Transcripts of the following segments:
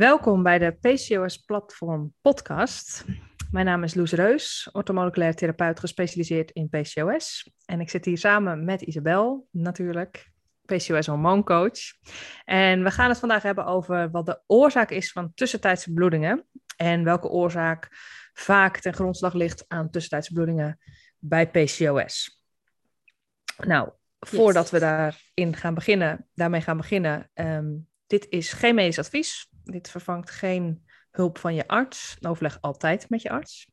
Welkom bij de PCOS Platform podcast. Mijn naam is Loes Reus, orthomoleculair therapeut gespecialiseerd in PCOS. En ik zit hier samen met Isabel, natuurlijk, PCOS hormooncoach. En we gaan het vandaag hebben over wat de oorzaak is van tussentijdse bloedingen. En welke oorzaak vaak ten grondslag ligt aan tussentijdse bloedingen bij PCOS. Nou, voordat we daarin gaan beginnen, daarmee gaan beginnen, um, dit is geen medisch advies. Dit vervangt geen hulp van je arts. Overleg altijd met je arts.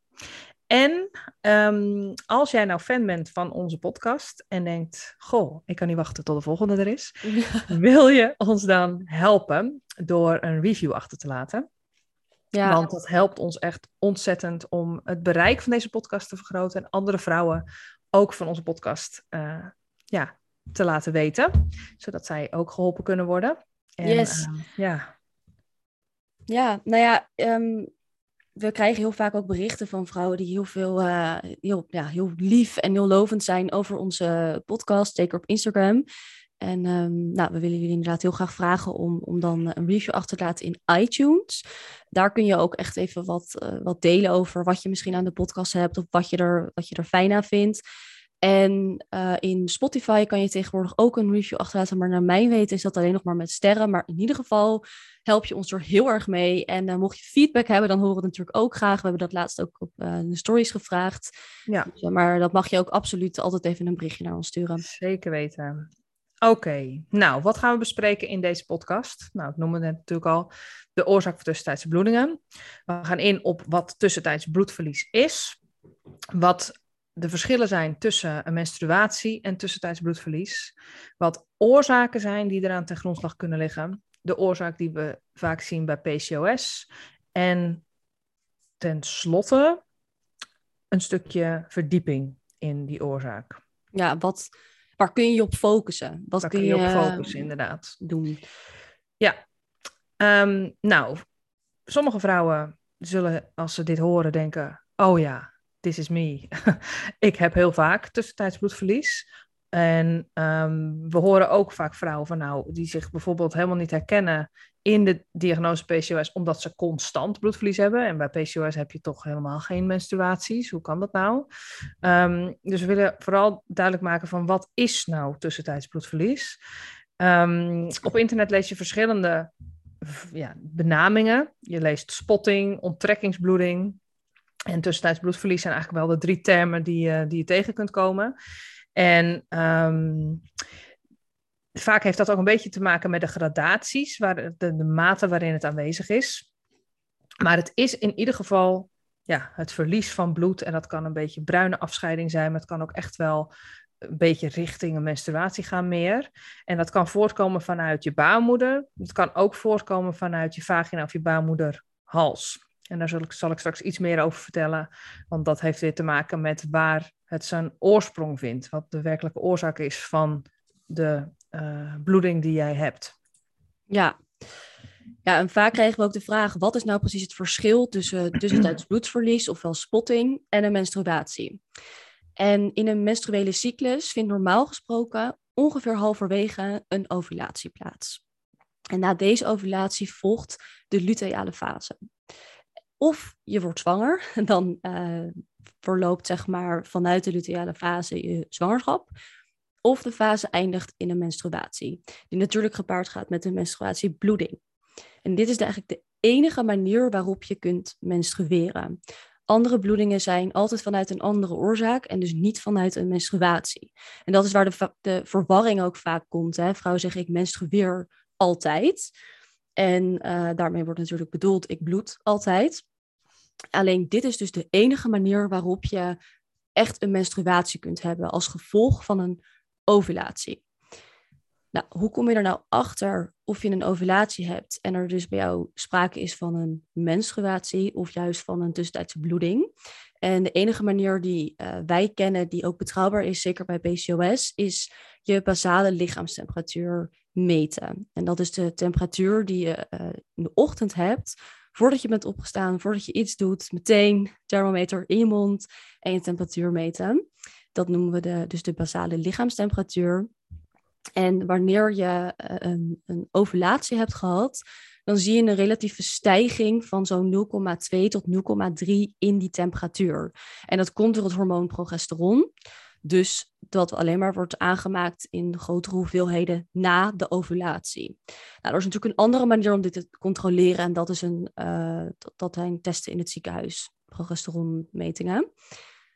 En um, als jij nou fan bent van onze podcast en denkt: Goh, ik kan niet wachten tot de volgende er is, wil je ons dan helpen door een review achter te laten? Ja. Want dat helpt ons echt ontzettend om het bereik van deze podcast te vergroten en andere vrouwen ook van onze podcast uh, ja, te laten weten, zodat zij ook geholpen kunnen worden. En, yes. Uh, ja. Ja, nou ja, um, we krijgen heel vaak ook berichten van vrouwen die heel veel, uh, heel, ja, heel lief en heel lovend zijn over onze podcast, zeker op Instagram. En um, nou, we willen jullie inderdaad heel graag vragen om, om dan een review achter te laten in iTunes. Daar kun je ook echt even wat, uh, wat delen over wat je misschien aan de podcast hebt of wat je er, wat je er fijn aan vindt. En uh, in Spotify kan je tegenwoordig ook een review achterlaten, maar naar mijn weten is dat alleen nog maar met sterren. Maar in ieder geval help je ons er heel erg mee. En uh, mocht je feedback hebben, dan horen we het natuurlijk ook graag. We hebben dat laatst ook op uh, de stories gevraagd. Ja. Dus, maar dat mag je ook absoluut altijd even een berichtje naar ons sturen. Zeker weten. Oké, okay. nou, wat gaan we bespreken in deze podcast? Nou, ik noemde het natuurlijk al de oorzaak van tussentijdse bloedingen. We gaan in op wat tussentijds bloedverlies is. Wat de verschillen zijn tussen een menstruatie en tussentijds bloedverlies. Wat oorzaken zijn die eraan ten grondslag kunnen liggen. De oorzaak die we vaak zien bij PCOS. En tenslotte een stukje verdieping in die oorzaak. Ja, wat, waar kun je je op focussen? Wat waar kun je, je op focussen, inderdaad. Doen. Ja, um, nou, sommige vrouwen zullen als ze dit horen denken: oh ja, this is me. ik heb heel vaak tussentijds bloedverlies. En um, we horen ook vaak vrouwen van nou, die zich bijvoorbeeld helemaal niet herkennen in de diagnose PCOS, omdat ze constant bloedverlies hebben. En bij PCOS heb je toch helemaal geen menstruaties. Hoe kan dat nou? Um, dus we willen vooral duidelijk maken van wat is nou tussentijds bloedverlies. Um, op internet lees je verschillende ja, benamingen. Je leest spotting, onttrekkingsbloeding, en tussentijds bloedverlies zijn eigenlijk wel de drie termen die, uh, die je tegen kunt komen. En um, vaak heeft dat ook een beetje te maken met de gradaties, waar de, de, mate waarin het aanwezig is. Maar het is in ieder geval ja, het verlies van bloed. En dat kan een beetje bruine afscheiding zijn, maar het kan ook echt wel een beetje richting een menstruatie gaan meer. En dat kan voortkomen vanuit je baarmoeder. Het kan ook voortkomen vanuit je vagina of je baarmoederhals. En daar zal ik, zal ik straks iets meer over vertellen, want dat heeft weer te maken met waar het zijn oorsprong vindt, wat de werkelijke oorzaak is van de uh, bloeding die jij hebt. Ja. ja, en vaak krijgen we ook de vraag, wat is nou precies het verschil tussen tussentijds bloedverlies, ofwel spotting, en een menstruatie? En in een menstruele cyclus vindt normaal gesproken ongeveer halverwege een ovulatie plaats. En na deze ovulatie volgt de luteale fase. Of je wordt zwanger, dan uh, verloopt zeg maar vanuit de luteale fase je zwangerschap. Of de fase eindigt in een menstruatie, die natuurlijk gepaard gaat met een menstruatiebloeding. En dit is eigenlijk de enige manier waarop je kunt menstrueren. Andere bloedingen zijn altijd vanuit een andere oorzaak en dus niet vanuit een menstruatie. En dat is waar de, de verwarring ook vaak komt. Hè? Vrouwen zeggen ik menstrueer altijd. En uh, daarmee wordt natuurlijk bedoeld, ik bloed altijd. Alleen dit is dus de enige manier waarop je echt een menstruatie kunt hebben als gevolg van een ovulatie. Nou, hoe kom je er nou achter of je een ovulatie hebt en er dus bij jou sprake is van een menstruatie of juist van een tussentijdse bloeding? En de enige manier die uh, wij kennen, die ook betrouwbaar is, zeker bij PCOS, is je basale lichaamstemperatuur meten. En dat is de temperatuur die je uh, in de ochtend hebt voordat je bent opgestaan, voordat je iets doet, meteen thermometer in je mond en je temperatuur meten. Dat noemen we de, dus de basale lichaamstemperatuur. En wanneer je uh, een, een, ovulatie hebt gehad, dan zie je een relatieve stijging van zo'n 0,2 tot 0,3 in die temperatuur. En dat komt door het hormoon progesteron. Dus dat alleen maar wordt aangemaakt in grotere hoeveelheden na de ovulatie. Nou, er is natuurlijk een andere manier om dit te controleren en dat, is een, dat, dat zijn testen in het ziekenhuis, progesteronmetingen.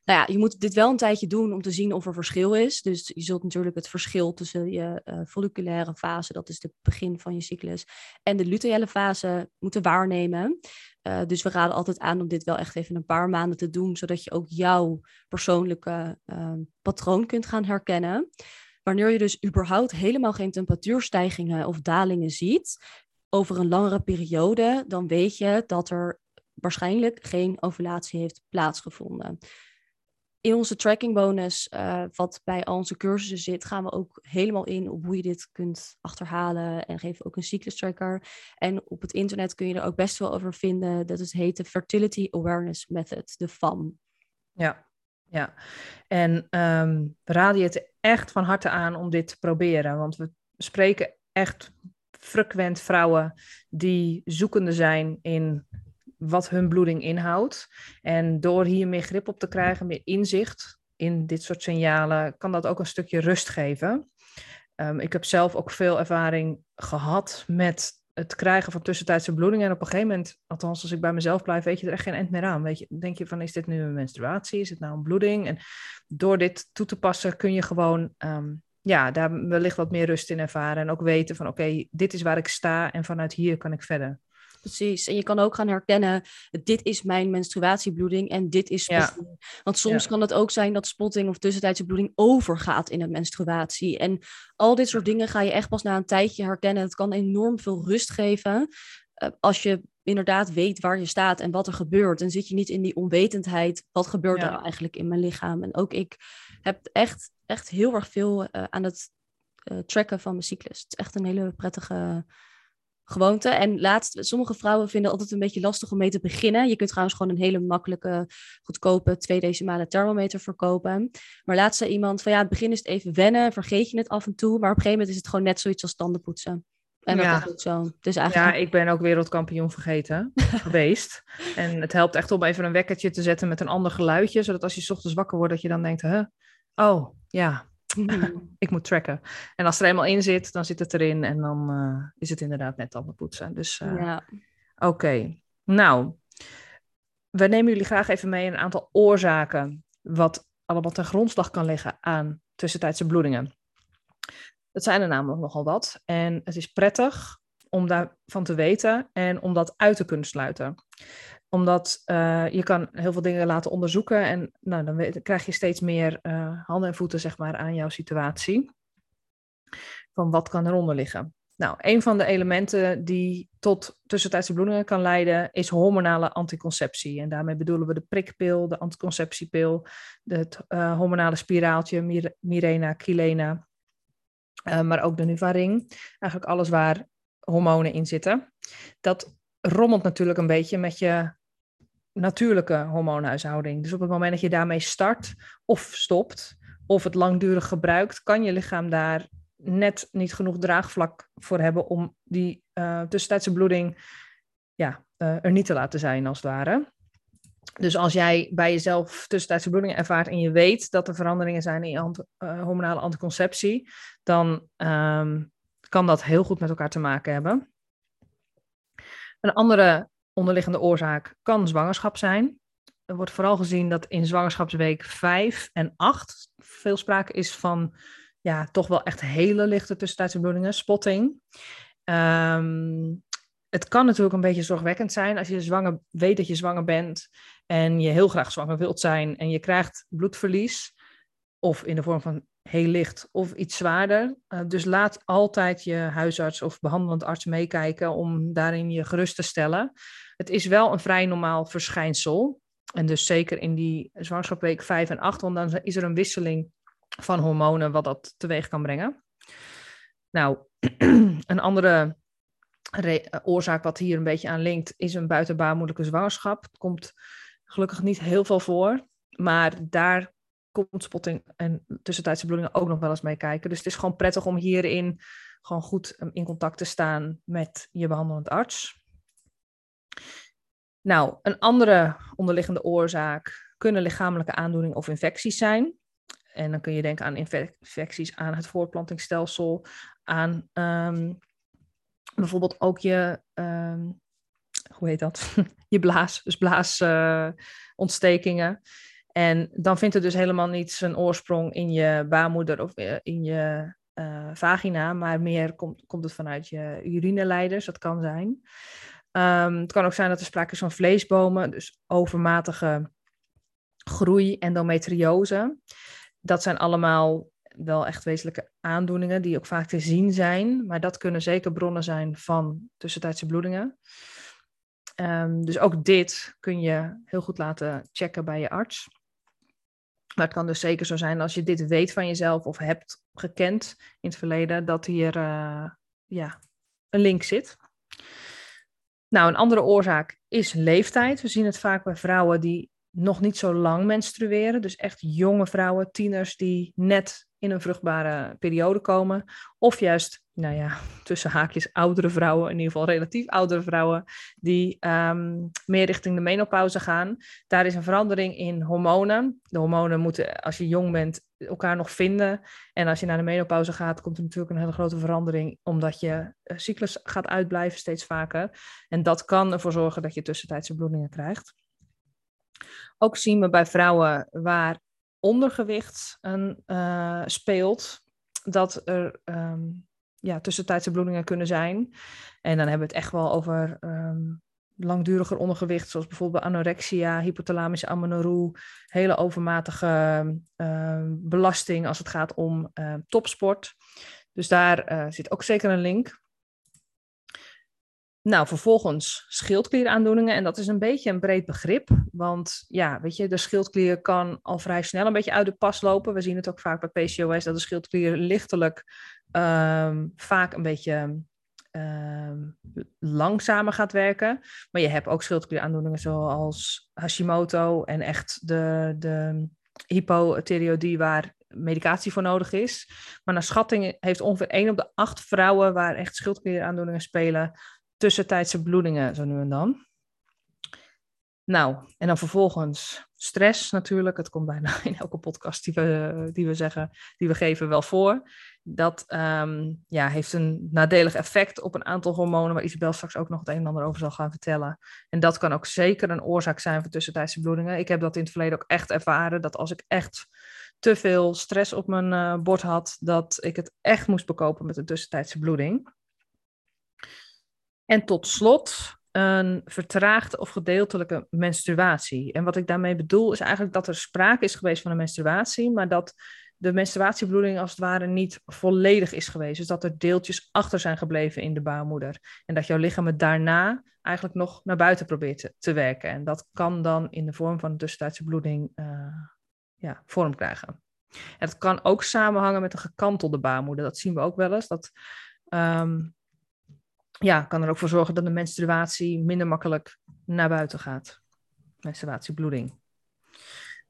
Nou ja, je moet dit wel een tijdje doen om te zien of er verschil is. Dus je zult natuurlijk het verschil tussen je uh, folliculaire fase, dat is het begin van je cyclus, en de luteale fase moeten waarnemen. Uh, dus we raden altijd aan om dit wel echt even een paar maanden te doen, zodat je ook jouw persoonlijke uh, patroon kunt gaan herkennen. Wanneer je dus überhaupt helemaal geen temperatuurstijgingen of dalingen ziet over een langere periode, dan weet je dat er waarschijnlijk geen ovulatie heeft plaatsgevonden in onze tracking bonus, uh, wat bij al onze cursussen zit, gaan we ook helemaal in op hoe je dit kunt achterhalen en geven ook een cyclus tracker. En op het internet kun je er ook best wel over vinden. Dat is heet de Fertility Awareness Method, de FAM. Ja, ja. En um, we raden je het echt van harte aan om dit te proberen, want we spreken echt frequent vrouwen die zoekende zijn in wat hun bloeding inhoudt. En door hier meer grip op te krijgen, meer inzicht in dit soort signalen, kan dat ook een stukje rust geven. Um, ik heb zelf ook veel ervaring gehad met het krijgen van tussentijdse bloedingen. En op een gegeven moment, althans als ik bij mezelf blijf, weet je er echt geen eind meer aan. Weet je, denk je van, is dit nu een menstruatie? Is het nou een bloeding? En door dit toe te passen kun je gewoon, um, ja, daar wellicht wat meer rust in ervaren. En ook weten van, oké, dit is waar ik sta en vanuit hier kan ik verder. Precies. En je kan ook gaan herkennen, dit is mijn menstruatiebloeding en dit is spotting. Ja. Want soms kan het ook zijn dat spotting of tussentijdse bloeding overgaat in een menstruatie. En al dit soort dingen ga je echt pas na een tijdje herkennen. Het kan enorm veel rust geven. Uh, als je inderdaad weet waar je staat en wat er gebeurt. Dan zit je niet in die onwetendheid. Wat gebeurt er eigenlijk in mijn lichaam? En ook ik heb echt, echt heel erg veel uh, aan het uh, tracken van mijn cyclus. Het is echt een hele prettige gewoonte. En laatst, sommige vrouwen vinden altijd een beetje lastig om mee te beginnen. Je kunt trouwens gewoon een hele makkelijke, goedkope twee decimale thermometer verkopen. Maar laatst zei iemand van ja, het begin is het even wennen, vergeet je het af en toe. Maar op een gegeven moment is het gewoon net zoiets als tandenpoetsen. En dat ja. is ook zo. Dus eigenlijk... Ja, ik ben ook wereldkampioen vergeten geweest. En het helpt echt om even een wekkertje te zetten met een ander geluidje. Zodat als je ochtends wakker wordt, dat je dan denkt, huh? oh ja, ik moet tracken. En als er eenmaal in zit, dan zit het erin en dan uh, is het inderdaad net al poetsen. Dus uh, ja. oké. Okay. Nou, we nemen jullie graag even mee een aantal oorzaken wat allemaal ten grondslag kan liggen aan tussentijdse bloedingen. Dat zijn er namelijk nogal wat. En het is prettig om daarvan te weten en om dat uit te kunnen sluiten omdat uh, je kan heel veel dingen laten onderzoeken en nou, dan krijg je steeds meer uh, handen en voeten zeg maar, aan jouw situatie. Van wat kan eronder liggen? Nou, een van de elementen die tot tussentijdse bloedingen kan leiden is hormonale anticonceptie. En daarmee bedoelen we de prikpil, de anticonceptiepil, het uh, hormonale spiraaltje, Mir Mirena, Kilena, maar ook de Nuvaring. Eigenlijk alles waar hormonen in zitten. Dat rommelt natuurlijk een beetje met je natuurlijke hormoonhuishouding. Dus op het moment dat je daarmee start of stopt, of het langdurig gebruikt, kan je lichaam daar net niet genoeg draagvlak voor hebben om die uh, tussentijdse bloeding ja, uh, er niet te laten zijn, als het ware. Dus als jij bij jezelf tussentijdse bloeding ervaart en je weet dat er veranderingen zijn in je uh, hormonale anticonceptie, dan um, kan dat heel goed met elkaar te maken hebben. Een andere onderliggende oorzaak kan zwangerschap zijn. Er wordt vooral gezien dat in zwangerschapsweek 5 en 8 veel sprake is van ja, toch wel echt hele lichte tussentijdse bloedingen, spotting. Um, het kan natuurlijk een beetje zorgwekkend zijn als je zwanger weet dat je zwanger bent en je heel graag zwanger wilt zijn en je krijgt bloedverlies, of in de vorm van heel licht of iets zwaarder. Uh, dus laat altijd je huisarts of behandelend arts meekijken om daarin je gerust te stellen. Het is wel een vrij normaal verschijnsel. En dus zeker in die zwangerschapweek 5 en 8, want dan is er een wisseling van hormonen wat dat teweeg kan brengen. Nou, een andere oorzaak wat hier een beetje aan linkt, is een buitenbaarmoedelijke zwangerschap. Het komt gelukkig niet heel veel voor, maar daar komt spotting en tussentijdse bloedingen ook nog wel eens meekijken. Dus het is gewoon prettig om hierin gewoon goed um, in contact te staan met je behandelend arts. Nou, een andere onderliggende oorzaak kunnen lichamelijke aandoeningen of infecties zijn. En dan kun je denken aan infecties aan het voortplantingsstelsel, aan um, bijvoorbeeld ook je, um, hoe heet dat? je blaas, dus blaasontstekingen. Uh, en dan vindt het dus helemaal niet zijn oorsprong in je baarmoeder of eh, in je uh, vagina, maar meer komt, komt het vanuit je urineleiders. Dat kan zijn. Um, het kan ook zijn dat er sprake is van vleesbomen, dus overmatige groei, endometriose. Dat zijn allemaal wel echt wezenlijke aandoeningen die ook vaak te zien zijn, maar dat kunnen zeker bronnen zijn van tussentijdse bloedingen. Um, dus ook dit kun je heel goed laten checken bij je arts. Maar het kan dus zeker zo zijn als je dit weet van jezelf of hebt gekend in het verleden, dat hier uh, ja, een link zit. Nou, een andere oorzaak is leeftijd. We zien het vaak bij vrouwen die nog niet zo lang menstrueren. Dus echt jonge vrouwen, tieners die net in een vruchtbare periode komen. Of juist, nou ja, tussen haakjes oudere vrouwen, in ieder geval relatief oudere vrouwen, die um, meer richting de menopauze gaan. Daar is een verandering in hormonen. De hormonen moeten, als je jong bent, elkaar nog vinden. En als je naar de menopauze gaat, komt er natuurlijk een hele grote verandering, omdat je eh, cyclus gaat uitblijven steeds vaker. En dat kan ervoor zorgen dat je tussentijdse bloedingen krijgt. Ook zien we bij vrouwen waar ondergewicht een, uh, speelt, dat er um, ja, tussentijdse bloedingen kunnen zijn. En dan hebben we het echt wel over um, langduriger ondergewicht, zoals bijvoorbeeld anorexia, hypothalamische amenorrhoe, hele overmatige uh, belasting als het gaat om uh, topsport. Dus daar uh, zit ook zeker een link. Nou, vervolgens schildklieraandoeningen. En dat is een beetje een breed begrip. Want ja, weet je, de schildklier kan al vrij snel een beetje uit de pas lopen. We zien het ook vaak bij PCOS dat de schildklier lichtelijk um, vaak een beetje um, langzamer gaat werken. Maar je hebt ook schildklieraandoeningen zoals Hashimoto en echt de, de hypothyreoïdie waar medicatie voor nodig is. Maar naar schatting heeft ongeveer 1 op de 8 vrouwen waar echt schildklieraandoeningen spelen tussentijdse bloedingen zo nu en dan. Nou, en dan vervolgens stress natuurlijk. Het komt bijna in elke podcast die we, die we zeggen, die we geven wel voor. Dat um, ja, heeft een nadelig effect op een aantal hormonen, waar Isabel straks ook nog het een en ander over zal gaan vertellen. En dat kan ook zeker een oorzaak zijn van tussentijdse bloedingen. Ik heb dat in het verleden ook echt ervaren, dat als ik echt te veel stress op mijn uh, bord had, dat ik het echt moest bekopen met een tussentijdse bloeding. En tot slot een vertraagde of gedeeltelijke menstruatie. En wat ik daarmee bedoel is eigenlijk dat er sprake is geweest van een menstruatie, maar dat de menstruatiebloeding als het ware niet volledig is geweest. Dus dat er deeltjes achter zijn gebleven in de baarmoeder. En dat jouw lichaam het daarna eigenlijk nog naar buiten probeert te, werken. En dat kan dan in de vorm van een tussentijdse bloeding uh, ja, vorm krijgen. En dat kan ook samenhangen met een gekantelde baarmoeder. Dat zien we ook wel eens. Dat um, ja, kan er ook voor zorgen dat de menstruatie minder makkelijk naar buiten gaat. Menstruatiebloeding.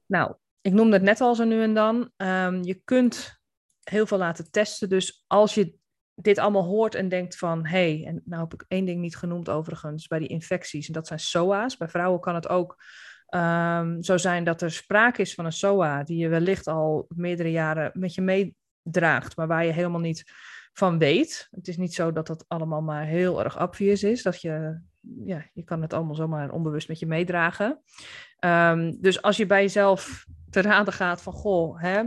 Nou, ik noemde het net al zo nu en dan. Um, je kunt heel veel laten testen. Dus als je dit allemaal hoort en denkt van... hé, hey, en nou heb ik één ding niet genoemd overigens... bij die infecties, en dat zijn SOA's. Bij vrouwen kan het ook um, zo zijn dat er sprake is van een SOA... die je wellicht al meerdere jaren met je meedraagt... maar waar je helemaal niet van weet. Het is niet zo dat dat allemaal maar heel erg obvious is. Dat je, ja, je kan het allemaal zomaar onbewust met je meedragen. Um, dus als je bij jezelf te raden gaat van, goh, hè,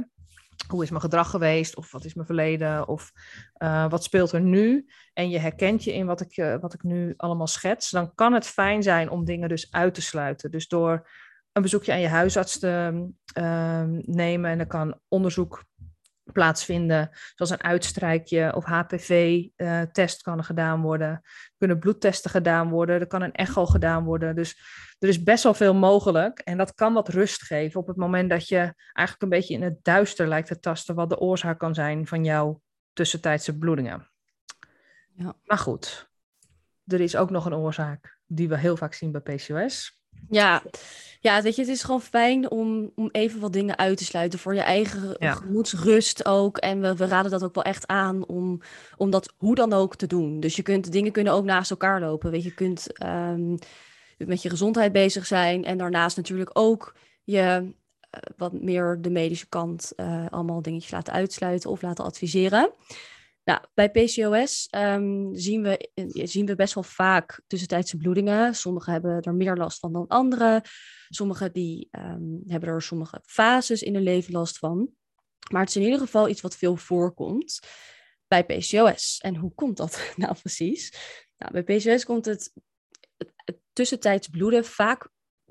hoe is mijn gedrag geweest? Of wat is mijn verleden? Of uh, wat speelt er nu? En je herkent je in wat ik, uh, wat ik nu allemaal schets. Dan kan het fijn zijn om dingen dus uit te sluiten. Dus door een bezoekje aan je huisarts te uh, nemen. En dan kan onderzoek plaatsvinden, zoals een uitstrijkje of HPV-test uh, kan gedaan worden. Er kunnen bloedtesten gedaan worden, er kan een echo gedaan worden. Dus er is best wel veel mogelijk en dat kan wat rust geven op het moment dat je eigenlijk een beetje in het duister lijkt te tasten wat de oorzaak kan zijn van jouw tussentijdse bloedingen. Ja. Maar goed, er is ook nog een oorzaak die we heel vaak zien bij PCOS. Ja, ja, weet je, het is gewoon fijn om, om even wat dingen uit te sluiten voor je eigen Ja. gemoedsrust ook. En we, we raden dat ook wel echt aan om, om dat hoe dan ook te doen. Dus je kunt, dingen kunnen ook naast elkaar lopen. Weet je, je kunt ehm, met je gezondheid bezig zijn en daarnaast natuurlijk ook je eh, wat meer de medische kant eh, allemaal dingetjes laten uitsluiten of laten adviseren. Nou, bij PCOS ehm, zien, we, eh, zien we best wel vaak tussentijdse bloedingen. Sommigen hebben er meer last van dan anderen. Sommigen die, ehm, hebben er sommige fases in hun leven last van. Maar het is in ieder geval iets wat veel voorkomt bij PCOS. En hoe komt dat nou precies? Nou, bij PCOS komt het, het, tussentijds bloeden vaak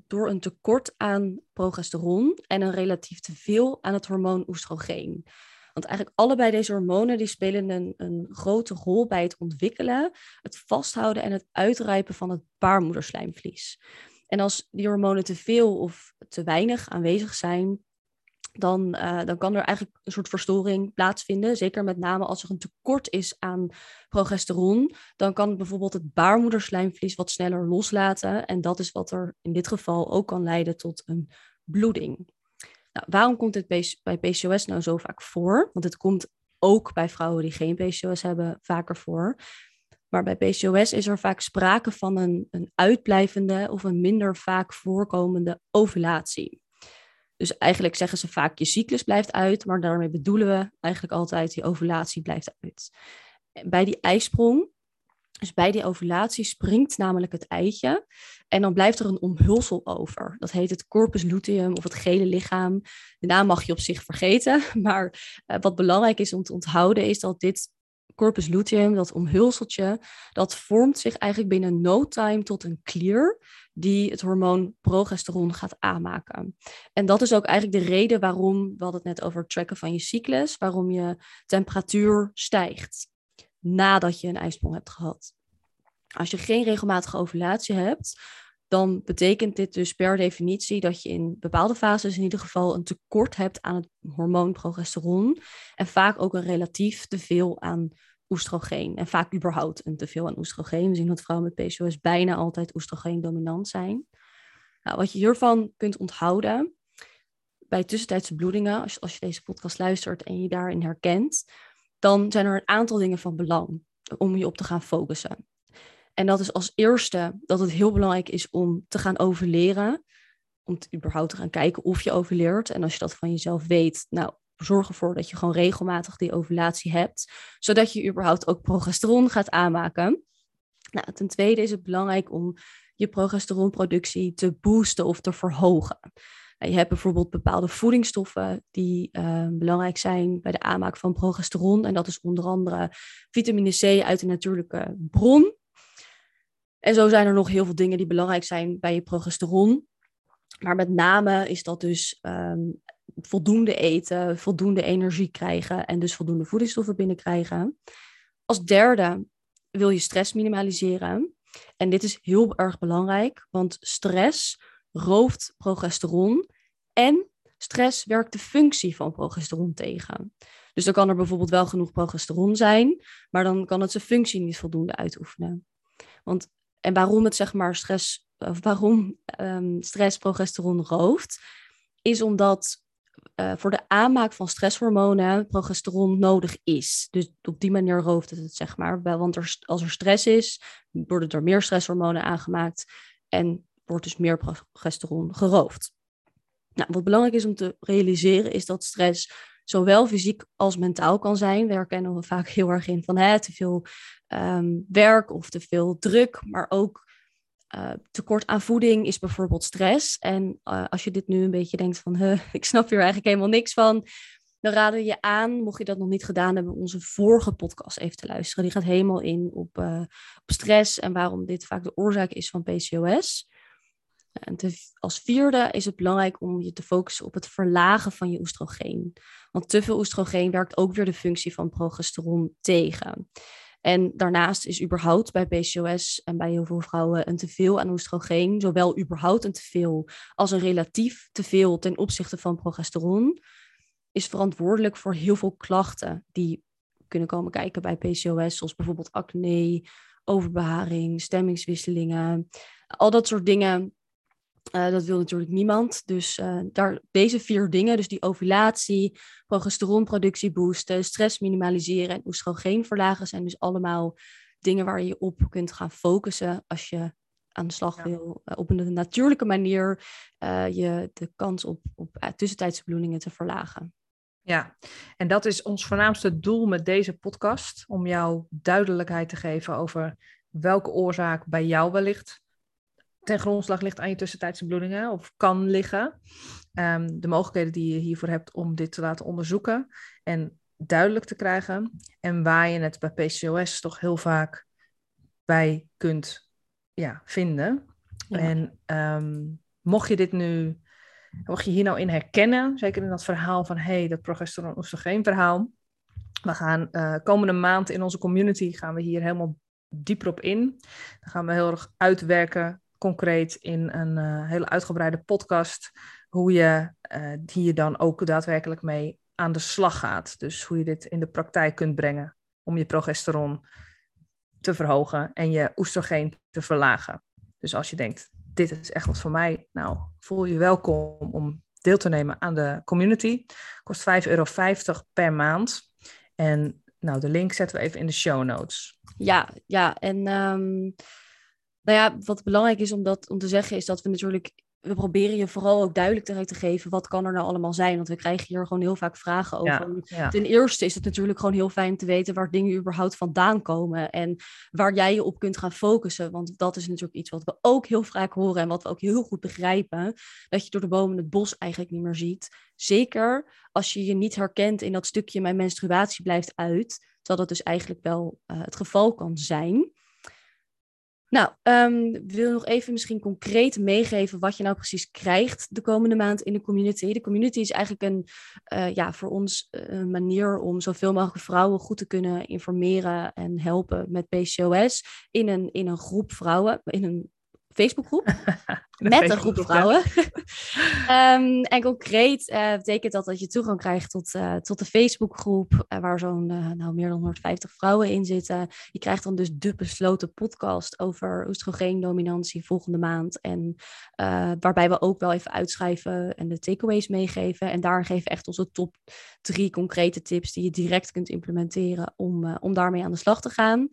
door een tekort aan progesteron en een relatief teveel aan het hormoon oestrogeen. Want eigenlijk allebei deze hormonen die spelen een, een grote rol bij het ontwikkelen, het vasthouden en het uitrijpen van het baarmoederslijmvlies. En als die hormonen te veel of te weinig aanwezig zijn, dan, uh, dan kan er eigenlijk een soort verstoring plaatsvinden. Zeker met name als er een tekort is aan progesteron. Dan kan bijvoorbeeld het baarmoederslijmvlies wat sneller loslaten. En dat is wat er in dit geval ook kan leiden tot een bloeding. Nou, waarom komt dit bij PCOS nou zo vaak voor? Want het komt ook bij vrouwen die geen PCOS hebben vaker voor. Maar bij PCOS is er vaak sprake van een, een uitblijvende of een minder vaak voorkomende ovulatie. Dus eigenlijk zeggen ze vaak je cyclus blijft uit, maar daarmee bedoelen we eigenlijk altijd die ovulatie blijft uit. Bij die ijsprong, dus bij die ovulatie springt namelijk het eitje en dan blijft er een omhulsel over. Dat heet het corpus luteum of het gele lichaam. De naam mag je op zich vergeten, maar uh, wat belangrijk is om te onthouden is dat dit corpus luteum, dat omhulseltje, dat vormt zich eigenlijk binnen no time tot een klier die het hormoon progesteron gaat aanmaken. En dat is ook eigenlijk de reden waarom, we hadden het net over het tracken van je cyclus, waarom je temperatuur stijgt nadat je een ijsprong hebt gehad. Als je geen regelmatige ovulatie hebt, dan betekent dit dus per definitie dat je in bepaalde fases in ieder geval een tekort hebt aan het hormoon progesteron en vaak ook een relatief teveel aan oestrogeen en vaak überhaupt een teveel aan oestrogeen. We zien dat vrouwen met PCOS bijna altijd oestrogeen dominant zijn. Nou, wat je hiervan kunt onthouden bij tussentijdse bloedingen, als als je deze podcast luistert en je daarin herkent, dan zijn er een aantal dingen van belang om je op te gaan focussen. En dat is als eerste dat het heel belangrijk is om te gaan overleren. Om überhaupt te gaan kijken of je overleert. En als je dat van jezelf weet, nou, zorg ervoor dat je gewoon regelmatig die ovulatie hebt. Zodat je überhaupt ook progesteron gaat aanmaken. Nou, ten tweede is het belangrijk om je progesteronproductie te boosten of te verhogen. Nou, je hebt bijvoorbeeld bepaalde voedingsstoffen die uh, belangrijk zijn bij de aanmaak van progesteron. En dat is onder andere vitamine C uit een natuurlijke bron. En zo zijn er nog heel veel dingen die belangrijk zijn bij je progesteron. Maar met name is dat dus um, voldoende eten, voldoende energie krijgen en dus voldoende voedingsstoffen binnenkrijgen. Als derde wil je stress minimaliseren. En dit is heel erg belangrijk, want stress rooft progesteron en stress werkt de functie van progesteron tegen. Dus dan kan er bijvoorbeeld wel genoeg progesteron zijn, maar dan kan het zijn functie niet voldoende uitoefenen. Want en waarom het zeg maar stress, of waarom um, stress progesteron rooft, is omdat uh, voor de aanmaak van stresshormonen progesteron nodig is. Dus op die manier rooft het het, zeg maar. Want als er stress is, worden er meer stresshormonen aangemaakt en wordt dus meer progesteron geroofd. Nou, wat belangrijk is om te realiseren is dat stress zowel fysiek als mentaal kan zijn. We herkennen we vaak heel erg in van hè, te veel um, werk of te veel druk, maar ook uh, tekort aan voeding is bijvoorbeeld stress. En uh, als je dit nu een beetje denkt van, huh, ik snap hier eigenlijk helemaal niks van, dan raden we je aan, mocht je dat nog niet gedaan hebben, onze vorige podcast even te luisteren. Die gaat helemaal in op, uh, op stress en waarom dit vaak de oorzaak is van PCOS. En als vierde is het belangrijk om je te focussen op het verlagen van je oestrogeen. Want te veel oestrogeen werkt ook weer de functie van progesteron tegen. En daarnaast is überhaupt bij PCOS en bij heel veel vrouwen een teveel aan oestrogeen, zowel überhaupt een teveel als een relatief teveel ten opzichte van progesteron, is verantwoordelijk voor heel veel klachten die kunnen komen kijken bij PCOS, zoals bijvoorbeeld acne, overbeharing, stemmingswisselingen. Al dat soort dingen Uh, dat wil natuurlijk niemand. Dus uh, daar, deze vier dingen, dus die ovulatie, progesteronproductie boosten, stress minimaliseren en oestrogeen verlagen, zijn dus allemaal dingen waar je op kunt gaan focussen als je aan de slag wil uh, op een natuurlijke manier je de kans op, op tussentijdse bloedingen te verlagen. Ja, en dat is ons voornaamste doel met deze podcast, om jou duidelijkheid te geven over welke oorzaak bij jou wellicht ten grondslag ligt aan je tussentijdse bloedingen of kan liggen. Ehm, de mogelijkheden die je hiervoor hebt om dit te laten onderzoeken en duidelijk te krijgen. En waar je het bij PCOS toch heel vaak bij kunt ja, vinden. En um, mocht je dit nu, mocht je hier nou in herkennen, zeker in dat verhaal van hey, dat progesteron-oestrogeen verhaal. We gaan uh, komende maand in onze community gaan we hier helemaal dieper op in. Dan gaan we heel erg uitwerken concreet in een uh, hele uitgebreide podcast hoe je uh, hier dan ook daadwerkelijk mee aan de slag gaat. Dus hoe je dit in de praktijk kunt brengen om je progesteron te verhogen en je oestrogeen te verlagen. Dus als je denkt, dit is echt wat voor mij, nou voel je welkom om deel te nemen aan de community. Kost 5,50 euro per maand. En nou, de link zetten we even in de show notes. Ja, ja. En um, nou ja, wat belangrijk is om, dat, om te zeggen, is dat we natuurlijk, we proberen je vooral ook duidelijk te geven, wat kan er nou allemaal zijn? Want we krijgen hier gewoon heel vaak vragen over. Ten eerste is het natuurlijk gewoon heel fijn te weten waar dingen überhaupt vandaan komen en waar jij je op kunt gaan focussen. Want dat is natuurlijk iets wat we ook heel vaak horen en wat we ook heel goed begrijpen, dat je door de bomen het bos eigenlijk niet meer ziet. Zeker als je je niet herkent in dat stukje mijn menstruatie blijft uit, terwijl dat dus eigenlijk wel uh, het geval kan zijn. Nou, um, wil nog even misschien concreet meegeven wat je nou precies krijgt de komende maand in de community. De community is eigenlijk een, uh, ja, voor ons eh, een manier om zoveel mogelijk vrouwen goed te kunnen informeren en helpen met PCOS in een, in een groep vrouwen, in een Facebookgroep. met een groep vrouwen. um, en concreet uh, betekent dat dat je toegang krijgt tot, uh, tot de Facebookgroep, uh, waar zo'n nou, meer dan 150 vrouwen in zitten. Je krijgt dan dus de besloten podcast over oestrogeendominantie volgende maand. En waarbij we ook wel even uitschrijven en de takeaways meegeven. En daar geven echt onze top drie concrete tips die je direct kunt implementeren om, om daarmee aan de slag te gaan.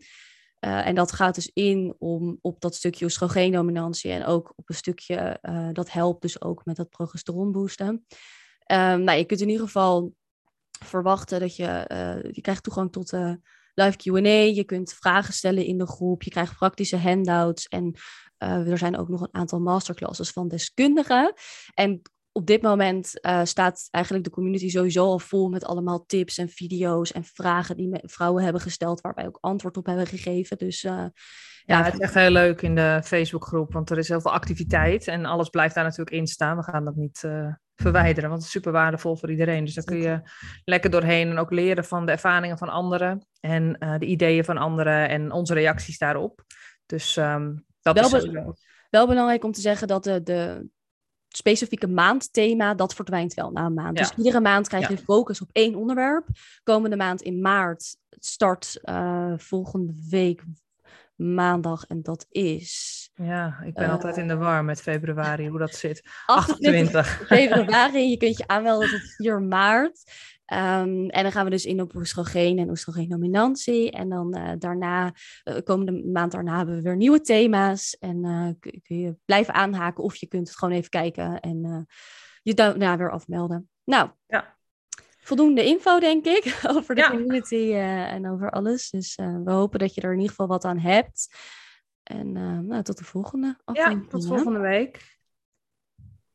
Uh, en dat gaat dus in om op dat stukje oestrogeendominantie en ook op een stukje uh, dat helpt dus ook met dat progesteron boosten. Um, nou, je kunt in ieder geval verwachten dat je, uh, je krijgt toegang tot live Q&A, je kunt vragen stellen in de groep, je krijgt praktische handouts en er zijn ook nog een aantal masterclasses van deskundigen. En op dit moment uh, staat eigenlijk de community sowieso al vol met allemaal tips en video's en vragen die vrouwen hebben gesteld, waar wij ook antwoord op hebben gegeven. Dus uh, ja, ja, het is echt heel leuk in de Facebookgroep, want er is heel veel activiteit en alles blijft daar natuurlijk in staan. We gaan dat niet uh, verwijderen, want het is super waardevol voor iedereen. Dus daar kun je lekker doorheen en ook leren van de ervaringen van anderen en de ideeën van anderen en onze reacties daarop. Dus um, dat wel is wel belangrijk om te zeggen dat de, de, specifieke maandthema, dat verdwijnt wel na een maand. Dus iedere maand krijg je focus op één onderwerp. Komende maand in maart start uh, volgende week maandag en dat is... Ja, ik ben uh, altijd in de war met februari, hoe dat zit. 28 februari, je kunt je aanmelden tot 4 maart. Um, en dan gaan we dus in op oestrogeen en oestrogeendominantie. En dan uh, daarna, uh, komende maand daarna, hebben we weer nieuwe thema's. En uh, kun, kun, je blijven aanhaken of je kunt het gewoon even kijken en je daarna weer afmelden. Nou, ja. voldoende info denk ik over de ja. community en over alles. Dus we hopen dat je er in ieder geval wat aan hebt. En nou, tot de volgende aflevering. Ja, tot volgende week.